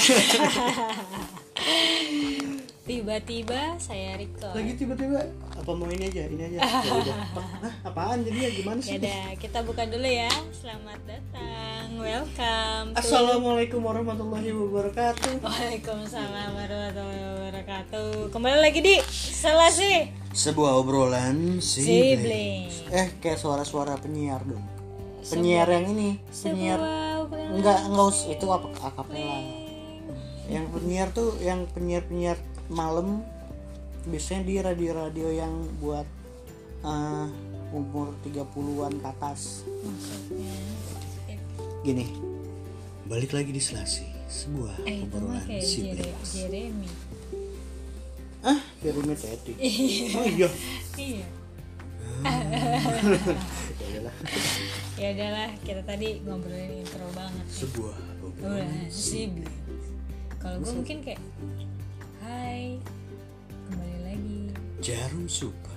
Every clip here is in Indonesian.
Tiba-tiba saya record. lagi tiba-tiba apa mau ini aja ini aja Ya. Hah, apaan jadi ya gimana sih Ya udah, kita buka dulu ya. Selamat datang. Welcome. to- Assalamualaikum warahmatullahi wabarakatuh Waalaikumsalam warahmatullahi wabarakatuh. Kembali lagi di Selasi sebuah obrolan Sibling. eh kayak suara-suara penyiar dong penyiar yang ini penyiar Sebuah enggak enggak us itu apa akapela sibling. Yang penyiar tuh yang penyiar penyiar malam biasanya di radio-radio yang buat eh, umur 30-an ke atas Maksudnya gini balik lagi di Selasi sebuah Eh, obrolan Jere- Jeremy. ah Jeremy Teti oh iya Iya. ya udahlah Ya udahlah, kita tadi ngobrolin intro banget. sebuah obrolan Udah sibling. Kalau gue mungkin kayak Hai Kembali lagi. Jarum super.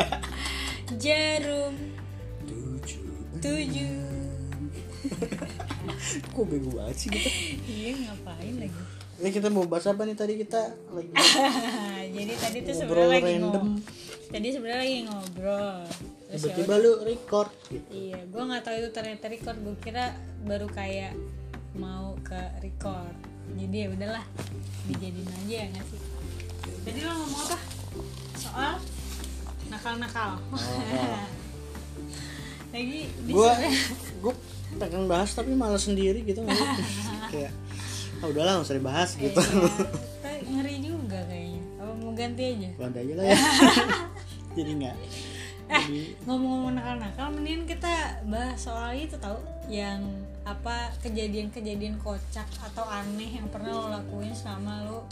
Jarum. Tujuh. Tujuh kok bego banget sih kita? Iya ngapain lagi? Ini kita mau bahas apa nih tadi kita? Lagi Jadi tadi tuh sebenarnya lagi random. ngobrol Tadi sebenarnya lagi ngobrol. Ya tiba-tiba lu record gitu. Iya, gue nggak tahu itu ternyata record. Gue kira baru kayak mau ke record. Jadi ya udahlah, dijadiin aja ya nggak sih. Jadi lo ngomong apa? Soal nakal-nakal. Lagi di gue gue pengen bahas tapi malah sendiri gitu kayak ah udahlah nggak usah dibahas gitu Tapi ngeri juga kayaknya. Apa mau ganti aja? ganti aja lah ya jadi nggak jadi Ngomong-ngomong nakal-nakal, mending kita bahas soal itu tahu yang apa kejadian-kejadian kocak atau aneh yang pernah lo lakuin selama lo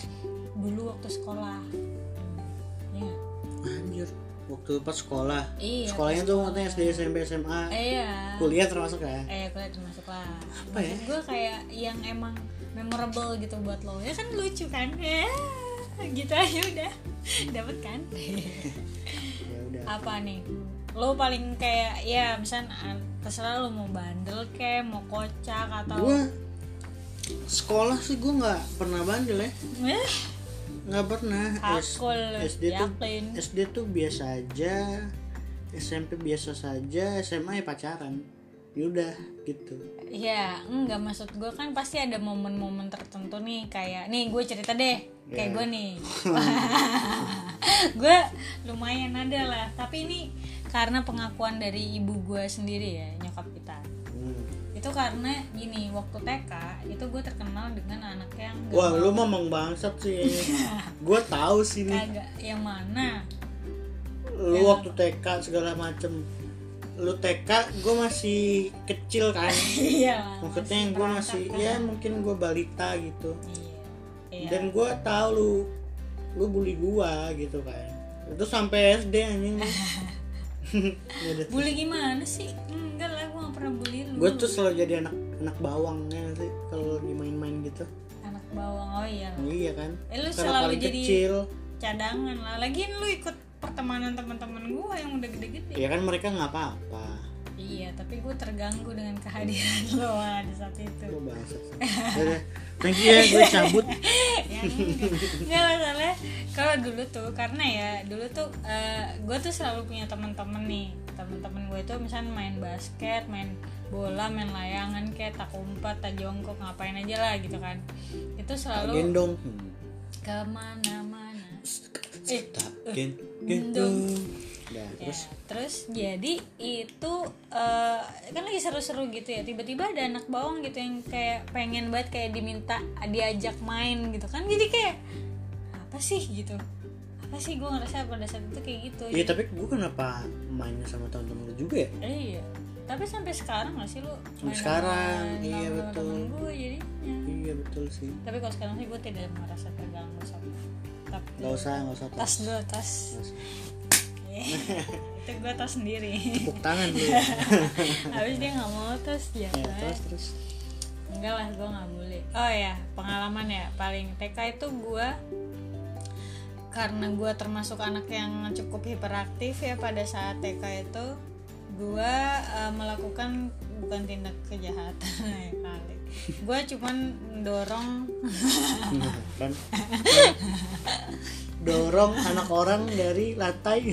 dulu waktu sekolah. Iya. nggak? anjir waktu pas sekolah Iya. sekolahnya tuh maksudnya SD SMP SMA Iya. kuliah termasuk ya Eh, kuliah termasuk lah. Apa ya? Gue kayak yang emang memorable gitu buat lo. Ya kan lucu kan? Ya, gitu aja udah. Dapat kan? ya udah apa nih lo paling kayak ya misal ah, terserah lo mau bandel ke mau kocak atau gue sekolah sih gue nggak pernah bandel ya. Eh, nggak pernah. S- Hakul, SD tuh yakin. SD tuh biasa aja. SMP biasa saja SMA ya pacaran. Ya udah gitu. Ya enggak maksud gue kan pasti ada momen-momen tertentu nih kayak nih gue cerita deh kayak Ya. gue nih. Gue lumayan ada lah tapi ini karena pengakuan dari ibu gue sendiri ya nyokap kita. Hmm. itu karena gini waktu TK itu gue terkenal dengan anak yang gak wah mau- lu memang bangsat sih. Gue tahu sih nih kagak yang mana? Lu waktu TK segala macem lu TK gue masih kecil kan? Iya maksudnya yang gue masih ya mungkin gue balita gitu. Iya dan gue tahu lu lu bully gue gitu kan. Itu sampai SD anjing. bully gimana sih? Enggak lah gue gak pernah bully lu. Gue tuh selalu jadi anak anak bawang ya sih? Kalau lagi main-main gitu. Anak bawang oh iya. Iya kan? Eh, lu karena selalu jadi kecil. cadangan lah. Lagian lu ikut pertemanan teman-teman gue yang udah gede-gede. Ya kan mereka nggak apa-apa iya tapi gue terganggu dengan kehadiran lo di saat itu. Ya udah. thank you ya gue cabut. Ya enggak. Enggak masalah. Kalau dulu tuh karena ya dulu tuh gue tuh selalu punya teman-teman nih. Teman-teman gue itu misalnya main basket main bola main layangan kayak tak umpat tak jongkok ngapain aja lah gitu kan. Itu selalu gendong. Ke mana-mana. Eh tak gen Udah, Ya, terus? terus jadi itu eh, kan lagi seru-seru gitu ya tiba-tiba ada anak bawang gitu yang kayak pengen banget kayak diminta diajak main gitu kan. Jadi kayak apa sih? gitu. Apa sih? Gue ngerasa pada saat itu kayak gitu. Iya tapi gue kenapa mainnya sama teman-teman lu juga ya? Iya. Tapi sampai sekarang gak sih lu main sekarang, iya, temen-temen betul. gue jadinya? Iya betul sih. Tapi kalau sekarang sih gue tidak merasa terganggu sama tapi nggak usah nggak usah tas dulu tas itu gue tas sendiri. Tepuk tangan ya habis dia nggak mau tas ya, ya terus terus. Enggak lah gue nggak boleh. Oh ya pengalaman ya paling TK itu gue karena gue termasuk anak yang cukup hiperaktif ya pada saat TK itu gue eh, melakukan bukan tindak kejahatan ya kali gue cuman dorong. Kan? Dorong anak orang dari lantai.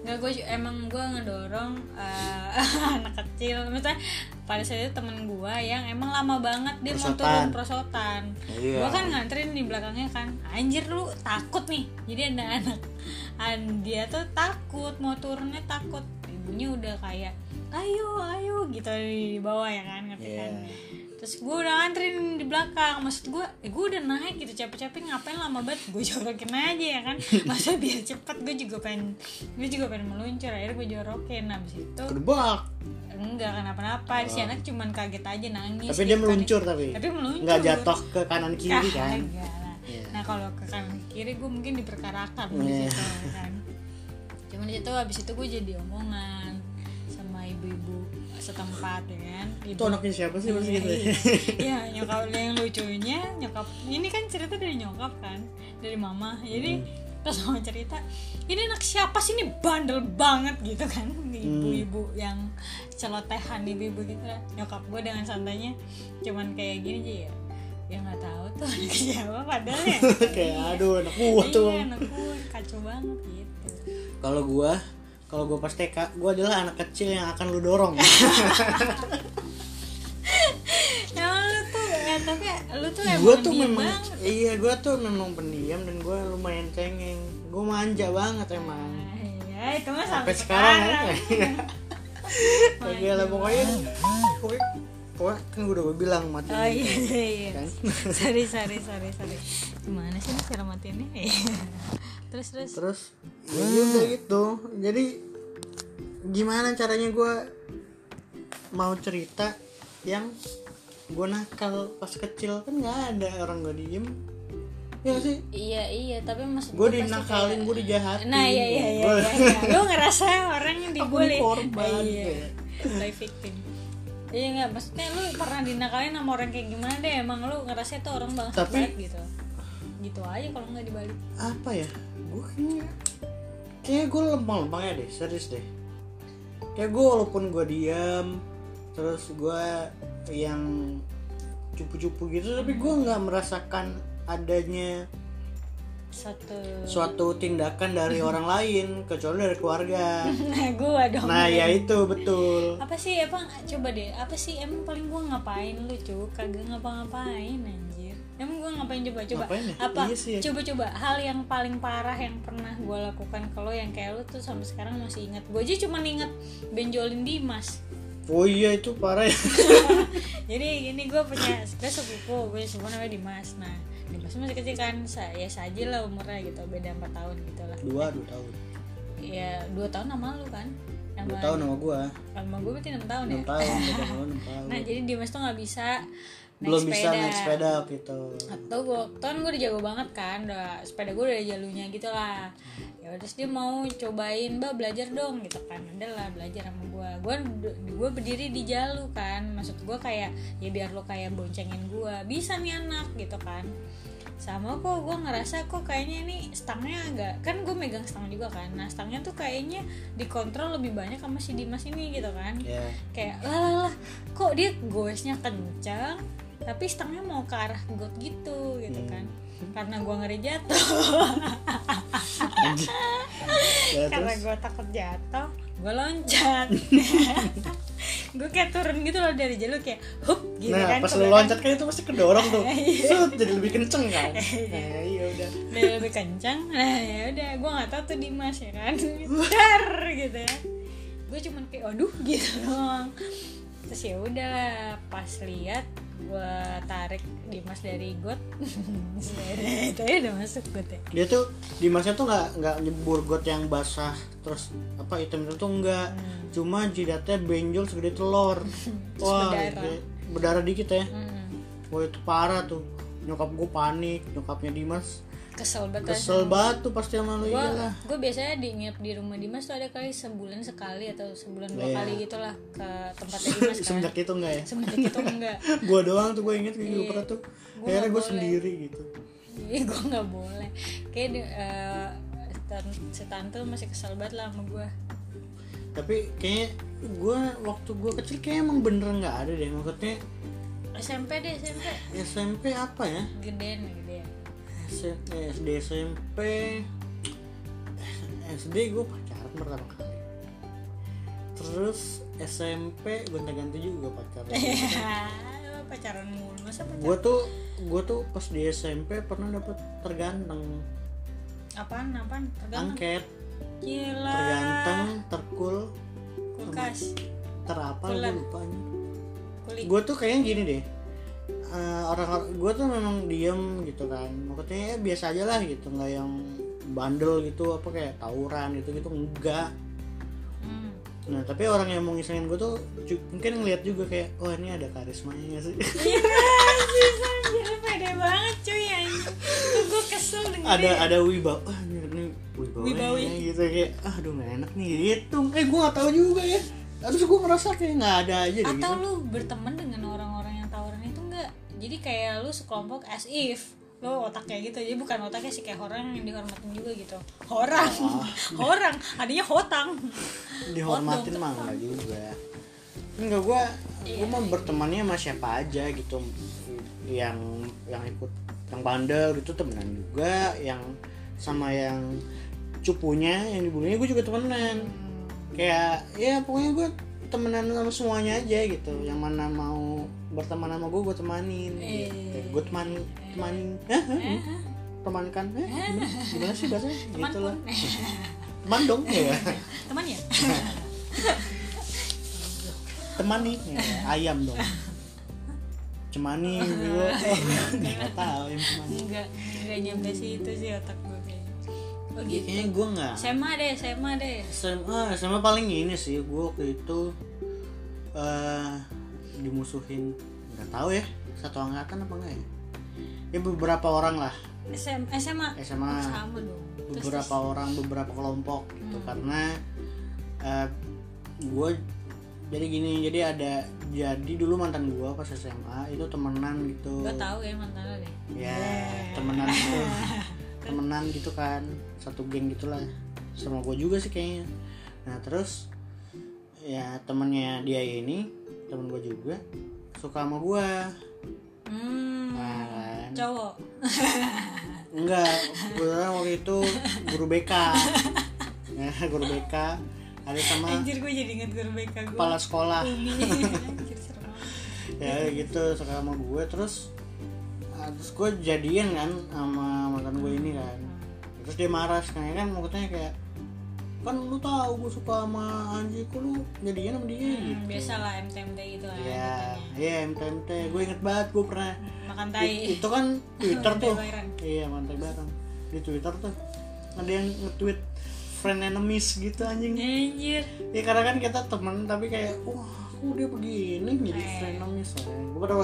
Enggak gue emang gue ngedorong eh, anak kecil. Misalnya pada saat itu temen gue yang emang lama banget dia mau Prosotan. turun prosotan. Iya. gue kan nganterin di belakangnya kan. Anjir lu takut nih. Jadi ada anak an dia tuh takut mau turunnya takut. Ibunya udah kayak ayo ayo gitu di bawah ya kan ngerti kan? Iya. Terus gue udah nganterin di belakang maksud gue eh gue udah naik gitu capek-capek ngapain lama banget gue jorokin aja ya kan masa biar cepet gue juga pengen gue juga pengen meluncur akhirnya gue jorokin habis itu kedebak enggak kenapa-napa si anak cuman kaget aja nangis Oh. tapi dia gitu kan. meluncur tapi tapi meluncur nggak jatuh ke kanan kiri kan lah. Iya. Nah kalau ke kanan kiri gue mungkin diperkarakan di Iya. situ kan. Cuman di situ habis itu gue jadi omongan sama ibu-ibu setempat ya kan. Ibu, itu anaknya siapa sih masih gitu ya? Iya. Nyokap yang lucunya nyokap ini kan cerita dari nyokap kan dari mama. Jadi Hmm. terus mama cerita ini anak siapa sih? Ini bandel banget gitu kan? Ibu-ibu yang celotehan ibu-ibu gitu lah. nyokap gue dengan santainya cuman kayak gini aja ya. Ya nggak tahu tuh anak siapa padahal ya. Kayak aduh anak gua tuh. iya anak gue kacau banget gitu. Kalau gua kalau gua pas TK gua adalah anak kecil yang akan lu dorong. Emang lu tuh ya, tapi lu tuh emang gua tuh diem memang banget. iya gua tuh memang pendiam dan gua lumayan cengeng. Gua manja banget emang. Ya itu mah sampai sampai sekarang sekarang, ya Oke lah pokoknya pokoknya, pokoknya kan gua udah gua bilang mati oh iya iya iya. Kan? Sorry sorry sorry sorry. Gimana sih nih cara matiin ini terus terus. Terus ya udah gitu. Jadi gimana caranya gua mau cerita yang gue nakal pas kecil? Kan nggak ada orang gue diem. Ya sih? Iya iya tapi maksud gue dinakalin kayak- gue dijahatin. Nah iya iya iya, Gua- iya, iya. lu ngerasa orang yang Aku dibully. korban, iya. play victim iya nggak maksudnya lu pernah dinakalin sama orang kayak gimana deh? Emang lu ngerasa itu orang banget Tapi- banget gitu. Gitu aja kalau nggak dibalik. Apa ya? Gue kayaknya kayak gue lemah-lemah ya deh serius deh. Kayak gue walaupun gue diam terus gue yang cupu-cupu gitu tapi gue nggak merasakan adanya satu suatu tindakan dari orang lain kecuali dari keluarga. Nah gua dong. Nah ya itu betul. Apa sih emang coba deh apa sih emang paling gua ngapain? Lu cu kagak ngapa-ngapain anjir. Emang gua ngapain? Coba coba. Ngapain ya? apa? Iya sih ya. coba coba hal yang paling parah yang pernah gua lakukan ke lo yang kayak lu tuh sampai sekarang masih ingat. Gua aja cuma inget benjolin Dimas. Oh iya itu parah ya. Jadi gini gue punya gue sepupu gue sepupu namanya Dimas. Nah Dimas masih kecil kan saya saja lah umurnya gitu beda 4 tahun gitu lah. Dua dua tahun. Ya dua tahun sama lu kan? Dua sama tahun sama gue sama gue berarti 6 tahun ya? Enam tahun beda tahun enam tahun. Nah jadi Dimas tuh nggak bisa naik belum sepeda. bisa naik sepeda gitu atau gue kan gue udah jago banget kan udah sepeda gue udah ada jalurnya gitu lah. Ya terus dia mau cobain mbak belajar dong gitu kan. Ada lah belajar sama gue gue gue berdiri di jalur kan. Maksud gue kayak ya biar lo kayak boncengin gue bisa nih anak gitu kan sama kok gue ngerasa kok kayaknya ini stangnya agak kan gue megang stang juga kan. Nah stangnya tuh kayaknya dikontrol lebih banyak sama si Dimas ini gitu kan. Ya kayak lah lah lah kok dia goesnya kencang tapi stangnya mau ke arah got gitu gitu kan. Karena gua ngeri jatuh. Ya karena gua takut jatuh gua loncat gue kayak turun gitu loh dari jalur kayak hup gitu nah kan pas lu loncat kan itu pasti kedorong tuh. Iya. Sut, jadi lebih kenceng kan? Nah iya udah. Dia lebih kencang nah ya udah gue nggak tahu tuh Dimas ya kan? Dar gitu ya. Gue cuman kayak aduh gitu doang. Terus ya udah pas lihat gue tarik Dimas dari got. Itu ya udah masuk got ya. Dia tuh di masnya tuh nggak nggak nyebur got yang basah terus apa item itu tuh enggak cuma jidatnya benjol segede telur. Wah berdarah. berdarah dikit ya. Hmm. wah itu parah tuh. Nyokap gue panik nyokapnya Dimas kesel banget. Kesel banget tuh pasti sama lu gue iyalah. gue biasanya di nginep di rumah Dimas tuh ada kali sebulan sekali atau sebulan dua Iya. kali gitu lah ke tempatnya Dimas kan. Semenjak itu enggak ya? Semenjak itu enggak. Gue doang tuh gue inget kayak Iya. pernah tuh. Gua akhirnya gue sendiri gitu. Iya gue nggak boleh. Kayak eh, tan- si tante masih kesel banget lah sama gue tapi kayaknya gue waktu gue kecil kayak emang bener nggak ada deh maksudnya SMP deh SMP SMP apa ya? Gedean gedean S- SD SMP SD gue pacaran pertama kali. Terus SMP gonta-ganti juga pacaran Lu pacaran mulu. Masa pacaran? Gue tuh gue tuh pas di SMP pernah dapet terganteng. Apaan? Apaan? Tergantung angket. Gila. Terganteng terkul. Kulkas. Terapa gue lupa gue tuh kayaknya gini deh Eh, orang gue tuh memang diem gitu kan. Maksudnya ya biasa aja lah gitu nggak yang bandel gitu apa kayak tawuran gitu gitu enggak. Hmm. nah tapi orang yang mau ngisengin gue tuh mungkin ngeliat juga kayak oh ini ada karismanya sih? Iya sih pede banget cuy Tuh gue kesel dengerin ada ada wibawa ah ini, ini wibawa Wibawi. gitu kayak ah aduh nggak enak nih gitu. Eh gue nggak tahu juga ya. Terus gue ngerasa kayak nggak ada aja Atau gitu. lu berteman dengan Jadi kayak lu sekelompok as if lo otaknya gitu. Jadi bukan otaknya sih kayak orang yang dihormatin juga gitu. Orang. Orang. Adanya hotang. Dihormatin mah enggak juga. Enggak gue gue mah bertemannya sama siapa aja gitu. Yang yang ikut yang bandel gitu temenan juga yang sama yang cupunya yang dibunuhnya gue juga temenan. Kayak ya pokoknya gue temenan sama semuanya aja gitu. Yang mana mau berteman sama gue gue temanin gitu. Eh. gue temani temanin Hah? Hah? temankan. Hah? gimana, gimana sih bahasanya? Teman gitu lah teman dong ya? Teman ya? Teman nih ya, ayam dong. Cemani gitu nggak tahu enggak enggak nyampe sih otak gue kayaknya oh gitu? kayaknya gue nggak SMA deh SMA deh. SMA SMA paling ini sih gue waktu itu eh dimusuhin nggak tahu ya satu angkatan apa enggak ya? Ya beberapa orang lah. SM, SMA SMA Oh, sama dong. Terus, beberapa orang beberapa kelompok gitu karena eh gue jadi gini jadi ada jadi dulu mantan gue pas SMA itu temenan gitu. Gue tahu ya mantan lo deh ya temenan gitu temenan gitu kan satu geng gitulah. Sama gue juga sih kayaknya. Nah terus ya temennya dia ini temen gue juga suka sama gue hmm nah kan. cowok. Enggak gue waktu itu guru BK ya guru BK ada sama anjir gue jadi inget guru BK gue kepala sekolah. Anjir ya gitu suka sama gue terus ah, terus gue jadian kan sama mantan gue ini kan terus dia marah sekarang kan maksudnya kayak kan lu tahu gue suka sama Anji kok lu jadian sama dia? Hmm, gitu. biasa lah MTMT gitu lah ya katanya. ya MTMT gue inget banget gue pernah makan tai. itu kan Twitter tuh. Iya mantai bareng. Di Twitter tuh ada yang nge-tweet friend enemies gitu anjing. Anjir. Ya karena kan kita temen tapi kayak wah kok dia begini jadi Eh. friend enemies? Gue pada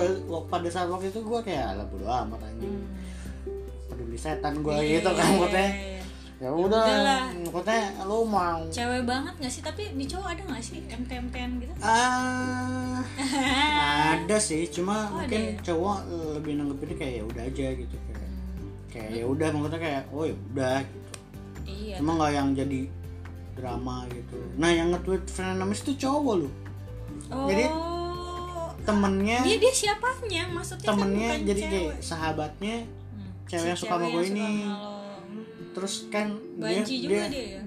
pada saat waktu itu gue kayak ala bodo amat anjing peduli setan gue Iya, gitu kan maksudnya. Ya Udahlah. udah maksudnya lu mau cewek banget gak sih? Tapi di cowok ada gak sih? MTMTan gitu? Ah ada sih cuma Oh, ada mungkin ya? cowok lebih nanggepinnya kayak ya udah aja gitu kayak kayak ya udah maksudnya kayak oh ya udah gitu. Iya. Cuma nggak yang jadi drama gitu. Nah yang nge-tweet friend enemies itu cowok lu oh. jadi temennya dia dia siapanya? Maksudnya temennya kan jadi cewek. kayak sahabatnya Hmm, cewek si yang suka sama gue ini. Hmm. terus kan Banci juga dia ya?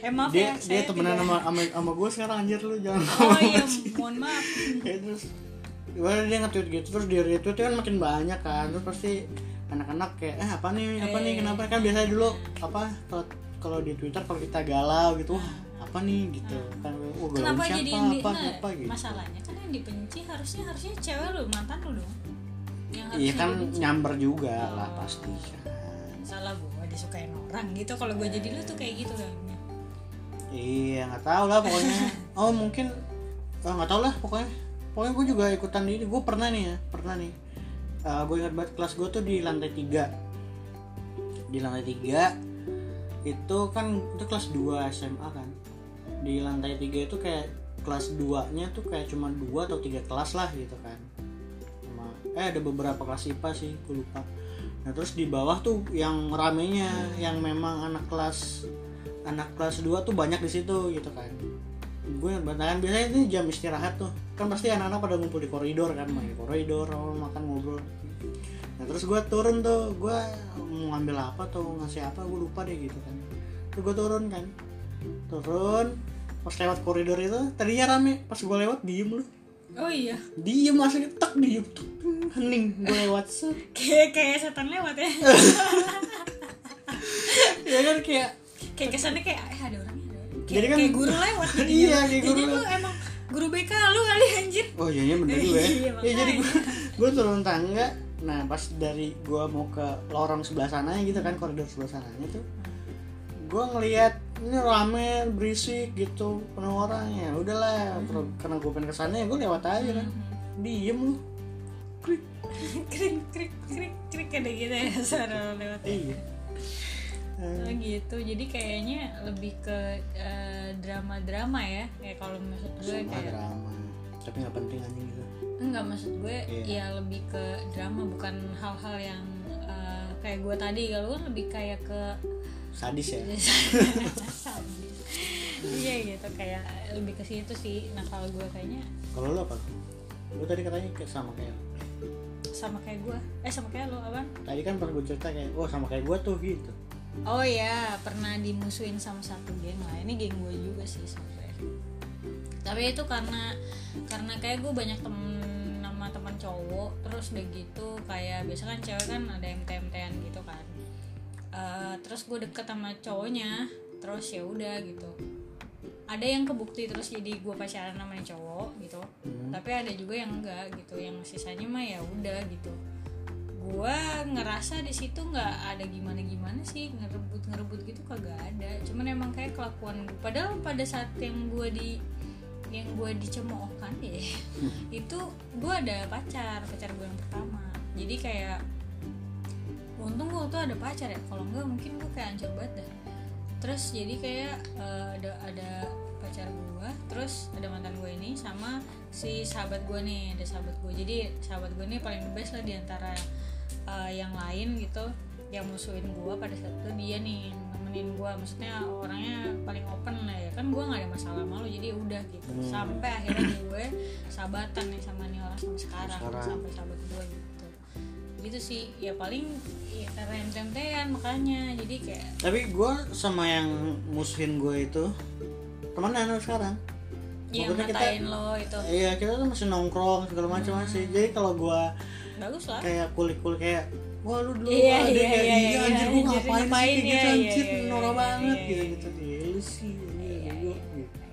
eh maaf dia ya dia saya temenan tidak- sama sama, sama gue sekarang anjir lu jangan oh iya mohon maaf. Ya, terus gimana dia nge-tweet gitu terus dia retweet kan makin banyak kan terus pasti anak-anak kayak eh apa nih apa nih kenapa? Kan biasanya dulu apa kalau kalau di twitter kalau kita galau gitu wah apa nih? Gitu. Kan oh, galau kenapa siapa jadi di, apa nah, apa gitu. masalahnya kan yang dibenci harusnya harusnya cewek lu mantan lu dong iya kan nyamber juga lah Oh. pasti kan salah gua disukain orang gitu kalau gua jadi lu tuh kayak gitu kan Iya nggak tahu lah pokoknya. Oh mungkin oh, nggak tahu lah pokoknya. Pokoknya gue juga ikutan di ini. Gue pernah nih ya, pernah nih. gue ingat banget kelas gue tuh di lantai 3 Di lantai 3 itu kan itu kelas 2 SMA kan. Di lantai 3 itu kayak kelas 2 nya tuh kayak cuma dua atau tiga kelas lah gitu kan. Eh ada beberapa kelas IPA sih, gue lupa. Nah terus di bawah tuh yang ramenya, yang memang anak kelas anak kelas 2 tuh banyak di situ gitu kan. Gue bahkan biasanya ini jam istirahat tuh. Kan pasti anak-anak pada ngumpul di koridor kan main di koridor makan ngobrol. Nah terus gue turun tuh gue mau ngambil apa tuh ngasih apa gue lupa deh gitu kan. Terus gue turun kan. Turun pas lewat koridor itu tadinya rame pas gue lewat diem lu oh iya. Diem langsung tek diem tuh hening gue lewat set kayak kayak setan lewat ya. Ya kan kayak kayak kesannya kayak eh ada orangnya ada orang. kayak, Jadi kan- kayak guru lewat jadinya. Iya, kayak guru jadi lu emang guru BK lu kali anjir. Oh iya iya bener juga ya, Iya, ya jadi gue gue turun tangga. Nah pas dari gue mau ke lorong sebelah sananya gitu kan koridor sebelah sananya tuh gue ngelihat ini rame berisik gitu penuh orang ya udahlah terus karena gue pengen ke sana ya gue lewat aja kan diem lu. Klik krik krik krik krik ada gitu ya suara lewat iya. Oh gitu, jadi kayaknya lebih ke eh, drama-drama ya. Kayak kalau maksud gue semua kayak drama. Tapi nggak penting anjing gitu. Enggak maksud gue Iya. ya lebih ke drama bukan hal-hal yang eh, kayak gue tadi. Kalau lebih kayak ke sadis ya Sadis. Iya gitu, kayak lebih ke situ sih Nah kalau gue kayaknya kalau lo apa lo tadi katanya kayak sama kayak sama kayak gue Eh sama kayak lo apa? tadi kan pas gue cerita kayak wah sama kayak gue tuh gitu Oh ya, pernah dimusuhin sama satu geng lah. Ini geng gue juga sih sebenarnya. Tapi itu karena karena kayak gue banyak temen nama teman cowok, terus udah gitu kayak biasa kan cewek kan ada MT-MTan gitu kan. Eh, terus gue deket sama cowoknya, terus ya udah gitu. Ada yang kebukti terus jadi gue pacaran sama cowok gitu. Tapi ada juga yang enggak gitu, yang sisanya mah ya udah gitu. Gue ngerasa di situ nggak ada gimana gimana sih ngerebut ngerebut gitu kagak ada. Cuman emang kayak kelakuan gue padahal pada saat yang gue di yang gue dicemoohkan ya itu gue ada pacar pacar gue yang pertama. Jadi kayak untung gue tuh ada pacar ya. Kalau enggak mungkin gue kayak hancur banget dah terus jadi kayak eh, ada ada pacar gue terus ada mantan gue ini sama si sahabat gue nih ada sahabat gue jadi sahabat gue ini paling the best lah di antara eh, yang lain gitu yang musuhin gue pada saat itu dia nih nemenin gue maksudnya orangnya paling open lah ya. Kan gue nggak ada masalah malu jadi udah gitu. Sampai akhirnya gue sahabatan nih sama nih orang sampai sekarang, Sekarang. sampai sahabat gue gitu gitu sih. Ya paling ya, rem-remtean makanya jadi kayak tapi gue sama yang musuhin gue itu temenan sekarang. Yang Maksudnya kita- ngatain lo itu. Iya kita tuh masih nongkrong segala macam masih jadi kalau gue bagus lah. kayak kulik-kulik kayak wah lu dulu Iya, ada iya, iya, iya, anjir iya, gue ngapain, kayak gitu iya, anjir iya, norak iya, banget iya, gitu iya. gitu. Ya lu sih ini Iya,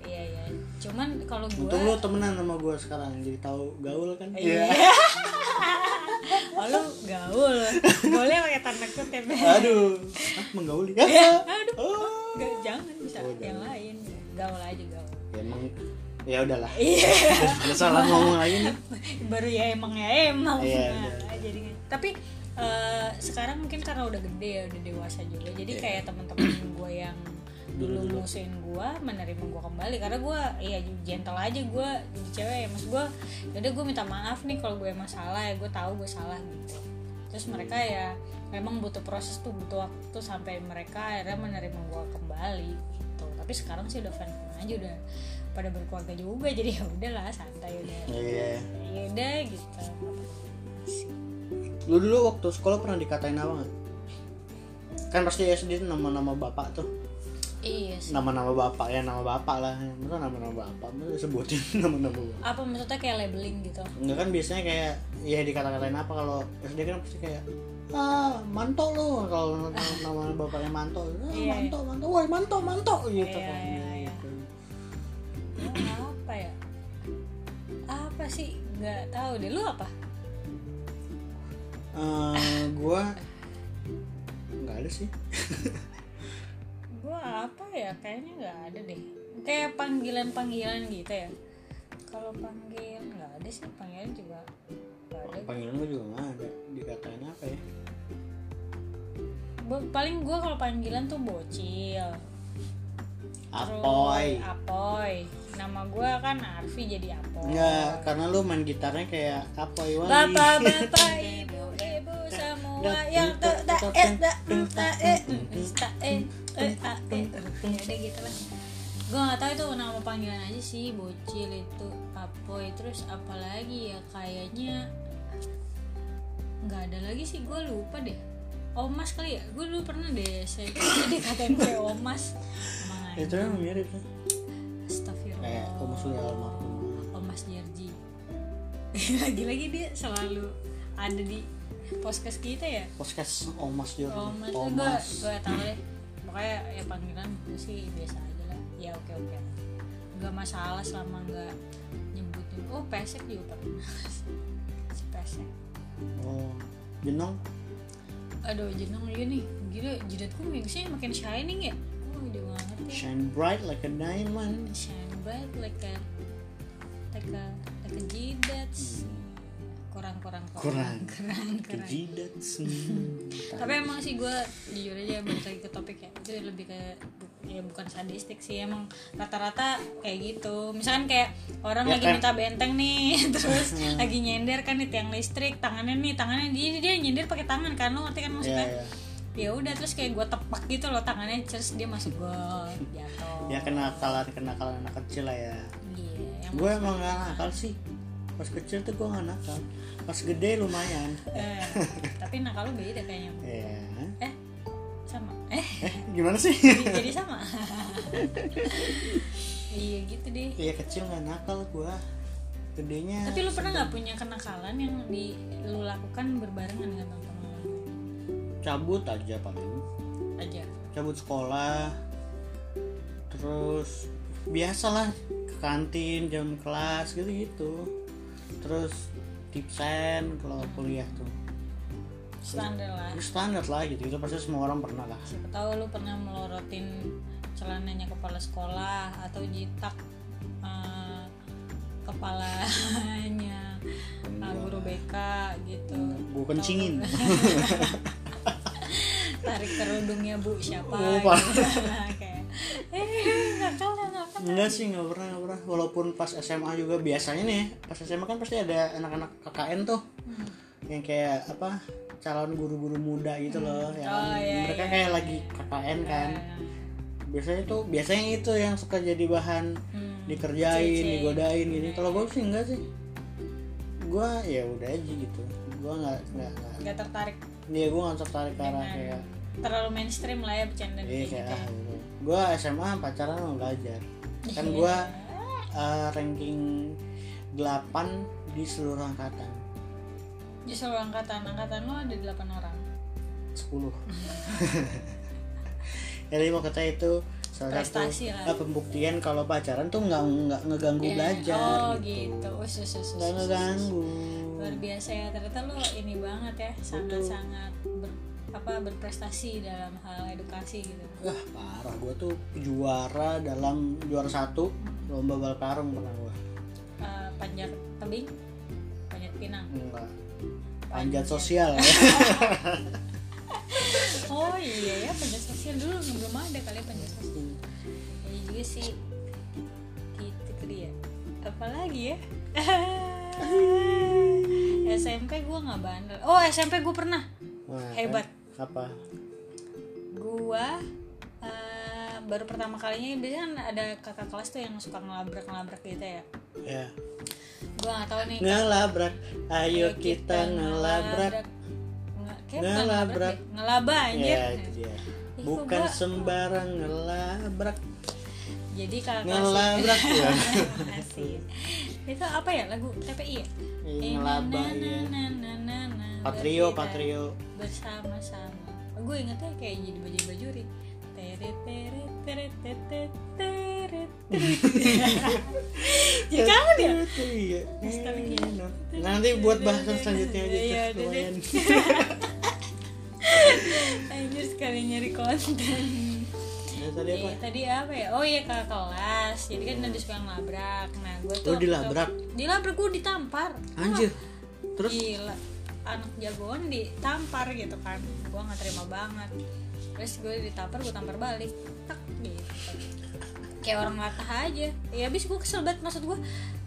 iya iya cuman kalau gue untung lu temenan sama gue sekarang jadi tahu gaul kan? Iya. oh lu gaul. Gaulnya pakai tanda kutip aduh. Ah menggauli. Ya aduh. Oh. Nggak, jangan bisa Oh, yang lain. Gaul aja gaul. Ya emang ya udahlah. Iya. Salah ngomong lagi nih. Baru ya emang ya emang. Iya, Nah, jadi tapi eh, sekarang mungkin karena udah gede ya udah dewasa juga. Jadi Iya. kayak teman-teman gue yang dulu musuhin gue menerima gue kembali. Karena gue ya gentle aja gue jadi cewek. Ya mas gue yaudah gue minta maaf nih kalau gue emang salah ya gue tahu gue salah gitu. Terus mereka ya memang butuh proses tuh butuh waktu sampai mereka akhirnya menerima gue kembali gitu. Tapi sekarang sih udah fan aja udah pada berkeluarga juga. Jadi ya udahlah santai udah. Iya. Ya udah gitu. Lu dulu waktu sekolah pernah dikatain apa nggak? Kan pasti SD nama-nama bapak tuh iya sih. Nama-nama bapak ya nama bapak lah. Masa nama-nama bapak? Masa sebutin nama-nama bapak? Apa maksudnya kayak labeling gitu? Enggak kan biasanya kayak ya dikata-katain apa kalau SD kan pasti kayak ah manto lo kalau nama bapaknya manto ah, Iya, manto manto. Woi manto manto gitu Iya, kan. Iya, iya. gitu. Ya, apa ya? Apa sih? Nggak tahu deh. Lu apa? Eh, gua nggak ada sih gua apa ya kayaknya nggak ada deh. Kayak panggilan panggilan gitu ya. Kalau panggil nggak ada sih. Panggilan juga nggak ada. Panggilan gua juga nggak ada. Dikatain apa ya? Gua- paling gua kalau panggilan tuh bocil. Apoy Terus apoy. Nama gua kan Arfi jadi apoy. Enggak, karena lu main gitarnya kayak apoy wali. Bapak, yang tak tak eh tak tak eh tak eh eh ya udah gitu lah. Gue nggak tahu itu nama panggilan aja sih bocil itu apoy terus apalagi ya kayaknya nggak ada lagi sih gue lupa deh. Omas kali ya? Gue dulu pernah deh saya dikatain kayak omas. Emang itu? yang mirip kan Astagfirullah. Kayak kamu sudah almarhum. Omas Jerji. Lagi-lagi dia selalu ada di podcast kita ya? Podcast Omas juga Omas gue Omas. gue tau deh pokoknya ya panggilan gue sih biasa aja lah. Ya oke oke. Nggak masalah selama nggak nyebutin. Oh pesek juga pernah. Si pesek. Oh jenong? Aduh jenong juga nih. Gila jidatku mixnya makin shining ya. Oh dia banget ya. Shine bright like a diamond. Shine bright like a like a like a jidat kurang kurang. Kurang. kurang. Kurang kejidat tapi emang sih gue jujur aja balik lagi ke topik ya. Itu lebih ke ya bukan sadistik sih emang rata-rata kayak gitu. Misalkan kayak orang Ya lagi kan. minta benteng nih terus lagi nyender kan di tiang listrik tangannya nih tangannya dia dia nyender pakai tangan kan lo ngerti kan ya maksudnya? Ya ya. Udah terus kayak gue tepak gitu loh tangannya terus dia masuk gol jatuh. Ya kenakalan kenakalan anak kecil lah ya. Iya yang gue emang gak nakal sih pas kecil tuh gue gak nakal. Pas gede lumayan. Eh, tapi nakal lu beda kayaknya ya eh sama. Eh eh gimana sih? Jadi, jadi sama. Iya gitu deh. Iya kecil nggak nakal gue gedenya tapi lu pernah nggak punya kenakalan yang di lu lakukan berbarengan dengan teman-teman lu? cabut aja paling. Aja. Cabut sekolah. Terus biasalah ke kantin jam kelas gitu gitu terus tipsen kalau kuliah tuh. Standar lah. Standar lah gitu itu pasti semua orang pernah lah. Siapa tahu lu pernah melorotin celananya kepala sekolah atau jitak eh, kepalanya eh, guru BK gitu. Gue kencingin. Tarik kerudungnya bu siapa? Oh, gitu. kayak eh enggak sih nggak pernah nggak pernah. Walaupun pas SMA juga biasanya nih pas SMA kan pasti ada anak-anak KKN tuh. Hmm. yang kayak apa calon guru-guru muda gitu loh yang Oh, iya, mereka iya. kayak lagi KKN kan. biasanya tuh biasanya itu yang suka jadi bahan Hmm. dikerjain Cece. digodain gini kalau gue sih enggak sih. Gue ya udah aja gitu. Gue nggak nggak nggak nggak tertarik. Dia gue nggak tertarik ke arah Dengan kayak terlalu mainstream lah ya bercanda iya kayak gitu ah gitu. Gue SMA pacaran mau belajar kan Iya. gue eh, ranking 8 di seluruh angkatan. Di seluruh angkatan angkatan lo ada 8 orang? 10 jadi mau kata itu salah Prestasi satu lah. eh, pembuktian kalau pacaran tuh nggak nggak ngeganggu Ya, belajar oh gitu. gitu. Us, us, us, us, nggak us, us. ngeganggu. Luar biasa ya ternyata lo ini banget ya sangat sangat ber, apa berprestasi dalam hal edukasi gitu. Wah parah. Gue tuh juara dalam juara satu lomba bal karung pernah gue Eh, panjat tebing panjat pinang. Enggak. Panjat. Sosial ya. Oh iya ya panjat sosial. Dulu belum ada kali ya panjat sosial. Ya juga sih. Gitu ke dia. Apalagi ya? SMP gue nggak bandel. Oh SMP gue pernah. Wah, Hebat. Apa? Gue eh, baru pertama kalinya biasanya kan ada kakak kelas tuh yang suka ngelabrak ngelabrak gitu ya? Ya. Gue nggak tahu nih ngelabrak. Ayo kita ngelabrak. bukan Ngelabrak. deh. ngelaba anjir. Ya itu dia. Ih, bukan gua- sembarang ngelabrak. Jadi kakak kelas ngelabrak ya. Itu apa ya lagu TPI ya? Eh, ngelaba ya patrio patrio bersama-sama gue ingetnya kayak jadi baju bajuri teret teret teret teret teret jadi kamu dia iya nanti buat bahasan selanjutnya aja Iya, udah deh. lumayan anjir sekali nyari konten Ya, tadi apa Iya, tadi apa ya? Oh iya kakak kelas. Jadi kan ada suka ngelabrak. Nah, gue tuh Lu dilabrak? Dilabrak gue ditampar. anjir terus Gila. Anak jagoan ditampar gitu kan. Gue nggak terima banget. Terus gue ditampar, gue tampar balik. Tak gitu. Kayak orang latah aja. Ya habis gue kesel banget maksud gue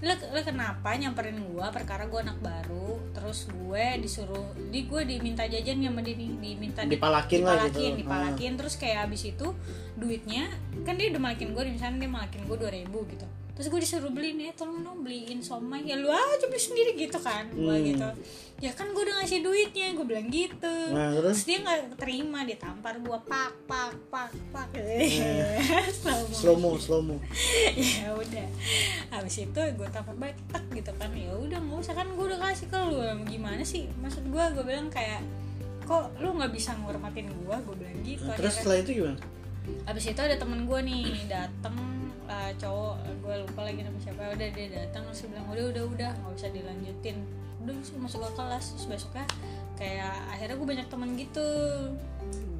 lo, lo kenapa nyamperin gue perkara gue anak baru terus gue disuruh di gue diminta jajan sama nih, diminta di- Dipalakin lah gitu. dipalakin, dipalakin terus kayak abis itu duitnya kan dia udah malakin gue misalnya dia malakin gue 2000 gitu terus gue disuruh beli nih tolong dong beliin somai. Ya lu aja beli sendiri gitu kan gue Hmm. gitu. Ya kan gue udah ngasih duitnya gue bilang gitu. Nah, terus? Terus dia nggak terima dia tampar gue pak pak pak pak. Slow-mo. slow mo slow mo ya udah. Habis itu gue tampar balik tek gitu kan. Ya udah nggak usah kan gue udah kasih ke lu. Gimana sih? Maksud gue gue bilang kayak kok lu nggak bisa ngormatin gue gue bilang gitu. Nah, terus setelah itu gimana? Abis itu ada temen gue nih dateng eh, cowok gue lupa lagi nama siapa. Udah dia datang terus bilang udah udah udah nggak usah dilanjutin. Udah sih masuk ke kelas terus besoknya kayak akhirnya gue banyak temen gitu.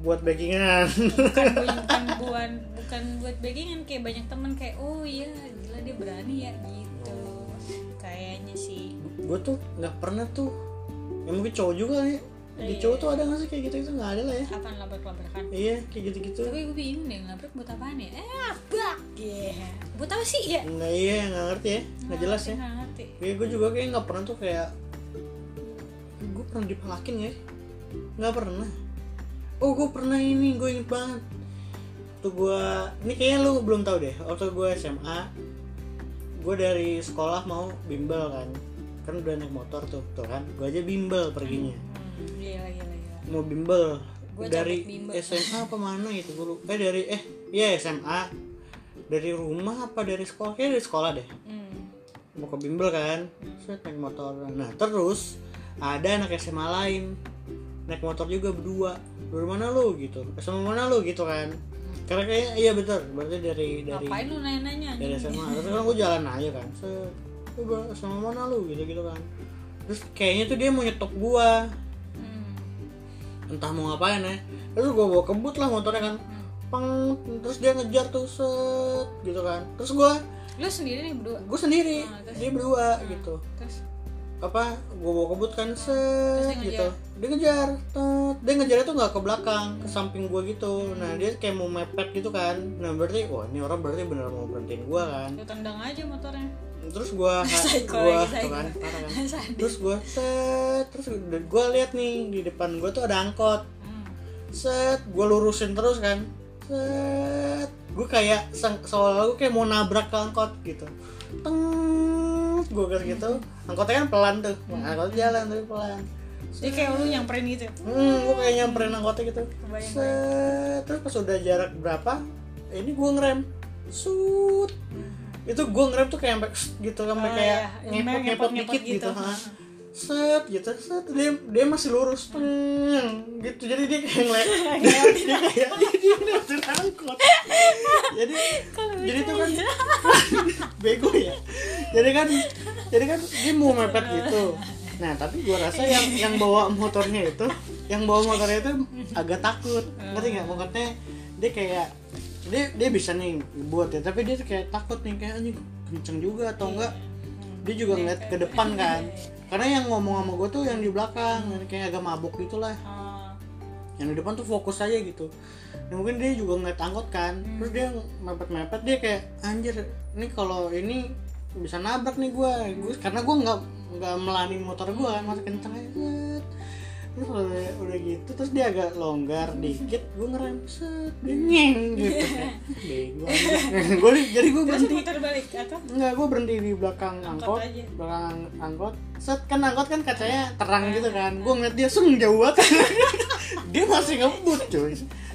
Buat backingan. Bukan bukan bukan bukan buat backingan kayak banyak temen kayak oh iya gila dia berani ya gitu. Kayaknya sih. Gue tuh nggak pernah tuh ya mungkin cowok juga nih di Iya. cowok tuh ada nggak sih kayak gitu itu nggak ada lah ya. Apaan labrak-labrakan? Iya kayak gitu gitu tapi gue bingung deh ngelabrak buat apaan ya? Eh bak ya. Buat apa sih ya? Nggak iya nggak ngerti ya. Nggak jelas ya. nggak ngerti. Kayak gue juga kayak nggak pernah tuh kayak gue pernah dipalakin ya nggak pernah. Oh gue pernah ini gue inget banget. Tuh gue ini kayaknya lu belum tahu deh. Waktu gue SMA gue dari sekolah mau bimbel kan. Kan udah naik motor tuh tuh kan. Gue aja bimbel perginya. Hmm, gila gila gila mau bimbel. Gua dari bimbel. SMA apa mana gitu lupa. eh dari eh iya SMA dari rumah apa dari sekolah? Kayak dari sekolah deh. Hmm. mau ke bimbel kan? Set naik motor. Nah terus ada anak SMA lain. Naik motor juga berdua. Dari mana lu gitu? SMA mana lu gitu kan? Karena kayak iya betul. Berarti dari dari ngapain lu nanya-nanya dari SMA terus kan gue jalan aja kan. Lu gua SMA mana lu? Gitu gitu kan. Terus kayaknya tuh dia mau nyetop gua. Entah mau ngapain ya. Terus gue bawa kebut lah motornya kan. Pang terus dia ngejar tuh set gitu kan. Terus gue lu sendiri nih berdua? Gue sendiri Ah, terus? dia berdua gitu. terus? Apa gue bawa kebut kan set Terus dia gitu. Dia ngejar tet. dia ngejarnya tuh nggak ke belakang ke samping gue gitu. Nah dia kayak mau mepet gitu kan. Nah berarti wah ini orang berarti bener mau berhentiin gue kan. Lu tendang aja motornya terus gue gue tuh psycho. kan. Terus gue set terus gue lihat nih di depan gue tuh ada angkot. Hmm. set gue lurusin terus kan. Set gue kayak seolah gue kayak mau nabrak ke angkot gitu. Teng gue kayak gitu. Angkotnya kan pelan tuh. Angkotnya jalan tapi pelan. Jadi kayak lu nyamperin gitu hmm gue kayak nyamperin angkotnya gitu. Kebayang, set terus pas udah jarak berapa ini gue ngerem. Sut itu gue ngerem tuh kayak sampai gitu sampai Oh, kayak iya. ngepot ngepot dikit gitu, gitu. ha. set gitu set dia dia masih lurus Teng, gitu jadi dia kayak ngeliat dia kayak dia ngeliatin angkot jadi jadi tuh kan ya. bego ya jadi kan jadi kan dia mau mepet gitu nah tapi gua rasa yang yang bawa motornya itu yang bawa motornya itu agak takut ngerti nggak maksudnya dia kayak dia dia bisa nih buat ya tapi dia kayak takut nih kayak anjing kenceng juga atau enggak? Dia juga ngeliat ke depan kan. Karena yang ngomong sama gue tuh yang di belakang kayak agak mabuk gitu lah Oh, yang di depan tuh fokus aja gitu. Ya, mungkin dia juga ngeliat angkot kan terus dia mepet-mepet dia kayak anjir ini kalau ini bisa nabrak nih gue karena gue nggak nggak melani motor gue kan masih kenceng aja. Terus udah, udah gitu terus dia agak longgar dikit gue ngerem set dia nyeng gitu. Bego gue jadi gue terus berhenti. muter balik atau Enggak, gue berhenti di belakang Angkot angkot, aja. belakang angkot. Set kan angkot kan kacanya terang gitu kan. Gue ngeliat dia sung jauh banget. dia masih ngebut cuy.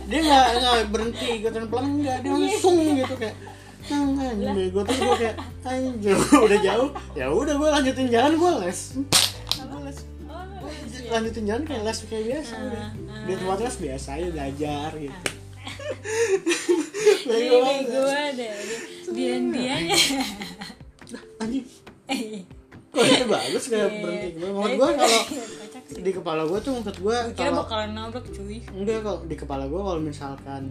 Dia nggak nggak berhenti ikutan pelan enggak, dia langsung gitu kayak anjing bego. Terus gue kayak anjir udah jauh. Ya udah gue lanjutin jalan gue les lanjutin jalan kayak les kayak biasa udah. ah. di tempat les biasa aja belajar gitu. Banget. bego ada dian diannya anjing kok itu bagus kayak berhenti? Maksud gue kalau di kepala gue tuh maksud gue kira kalau bakalan nabrak cuy. Enggak kalau di kepala gue kalau misalkan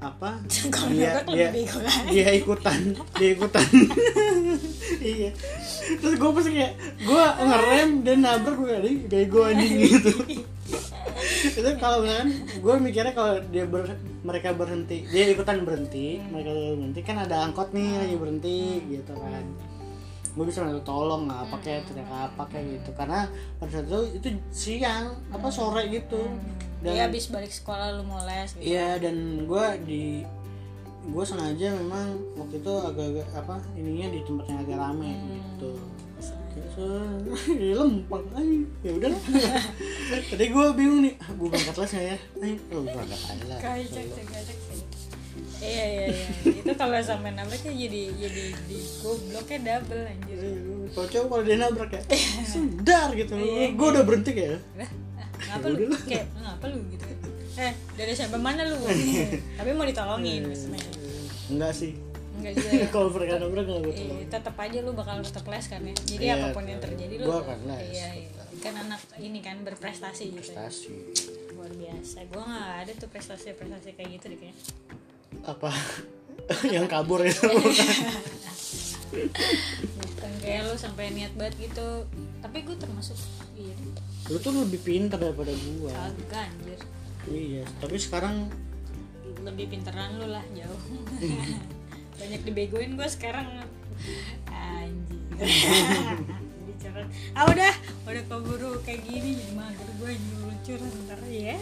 apa? Dia dia kan? dia ikutan dia ikutan. Iya. Terus gue pasti kayak gue ngerem dan nabrak gue kayak "Ih, bego anjing gitu. Itu kalau misalkan gue mikirnya kalau dia ber, mereka berhenti dia ikutan berhenti mereka berhenti kan ada angkot nih lagi berhenti gitu kan. Gue bisa minta tolong apa kayak teriak apa kayak gitu. Karena pada saat itu itu siang apa sore gitu dan ya habis balik sekolah lu mau les gitu. iya dan gue di gue sengaja memang waktu itu agak-agak apa ininya di tempat yang agak rame gitu. Ya lempeng aja ya udah. Tadi gue bingung nih gue berangkat les nggak ya? Ayo lu berangkat aja lah. Kacak kacak iya iya iya. Itu kalau sampai nabrak tuh jadi jadi di gobloknya double anjir. Kalau cowok kalau dia nabrak ya. Sendar gitu. Gue udah berhenti Lah, ngapa lu? Kayak ngapa lu gitu eh dari sampai mana lu? Tapi mau ditolongin maksudnya. Enggak sih. Enggak juga ya. kalau mereka nabrak nggak gue Eh, tetap aja lu bakal tetap les kan ya? Jadi Iya, apa pun yang terjadi lu gua iya, iya. kan anak ini kan berprestasi gitu ya. prestasi luar biasa. Gua nggak ada tuh prestasi prestasi kayak gitu deh kayaknya. Apa? Yang kabur itu bukan. Kayak lu sampai niat banget gitu. Tapi gue termasuk iya. Lu tuh lebih pintar daripada gua. Kagak anjir. Iya tapi sekarang lebih pinteran lu lah jauh. Banyak dibegoin gue sekarang. Anjing bicara ah udah. Udah keburu kayak gini jadi mager gue nyurucur ntar ya.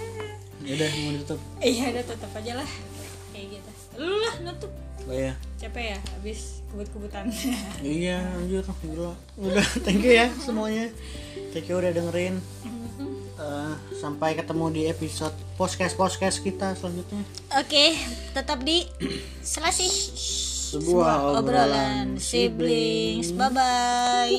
Ya udah mau ditutup. Iya udah tetap aja lah. Kayak gitu. Lu lah nutup oh ya capek ya habis kebut-kebutan. Iya anjir gila. Udah thank you ya semuanya. Thank you udah dengerin. Eh, sampai ketemu di episode podcast podcast kita selanjutnya. Oke tetap di selasih sebuah obrolan obrolan siblings. bye bye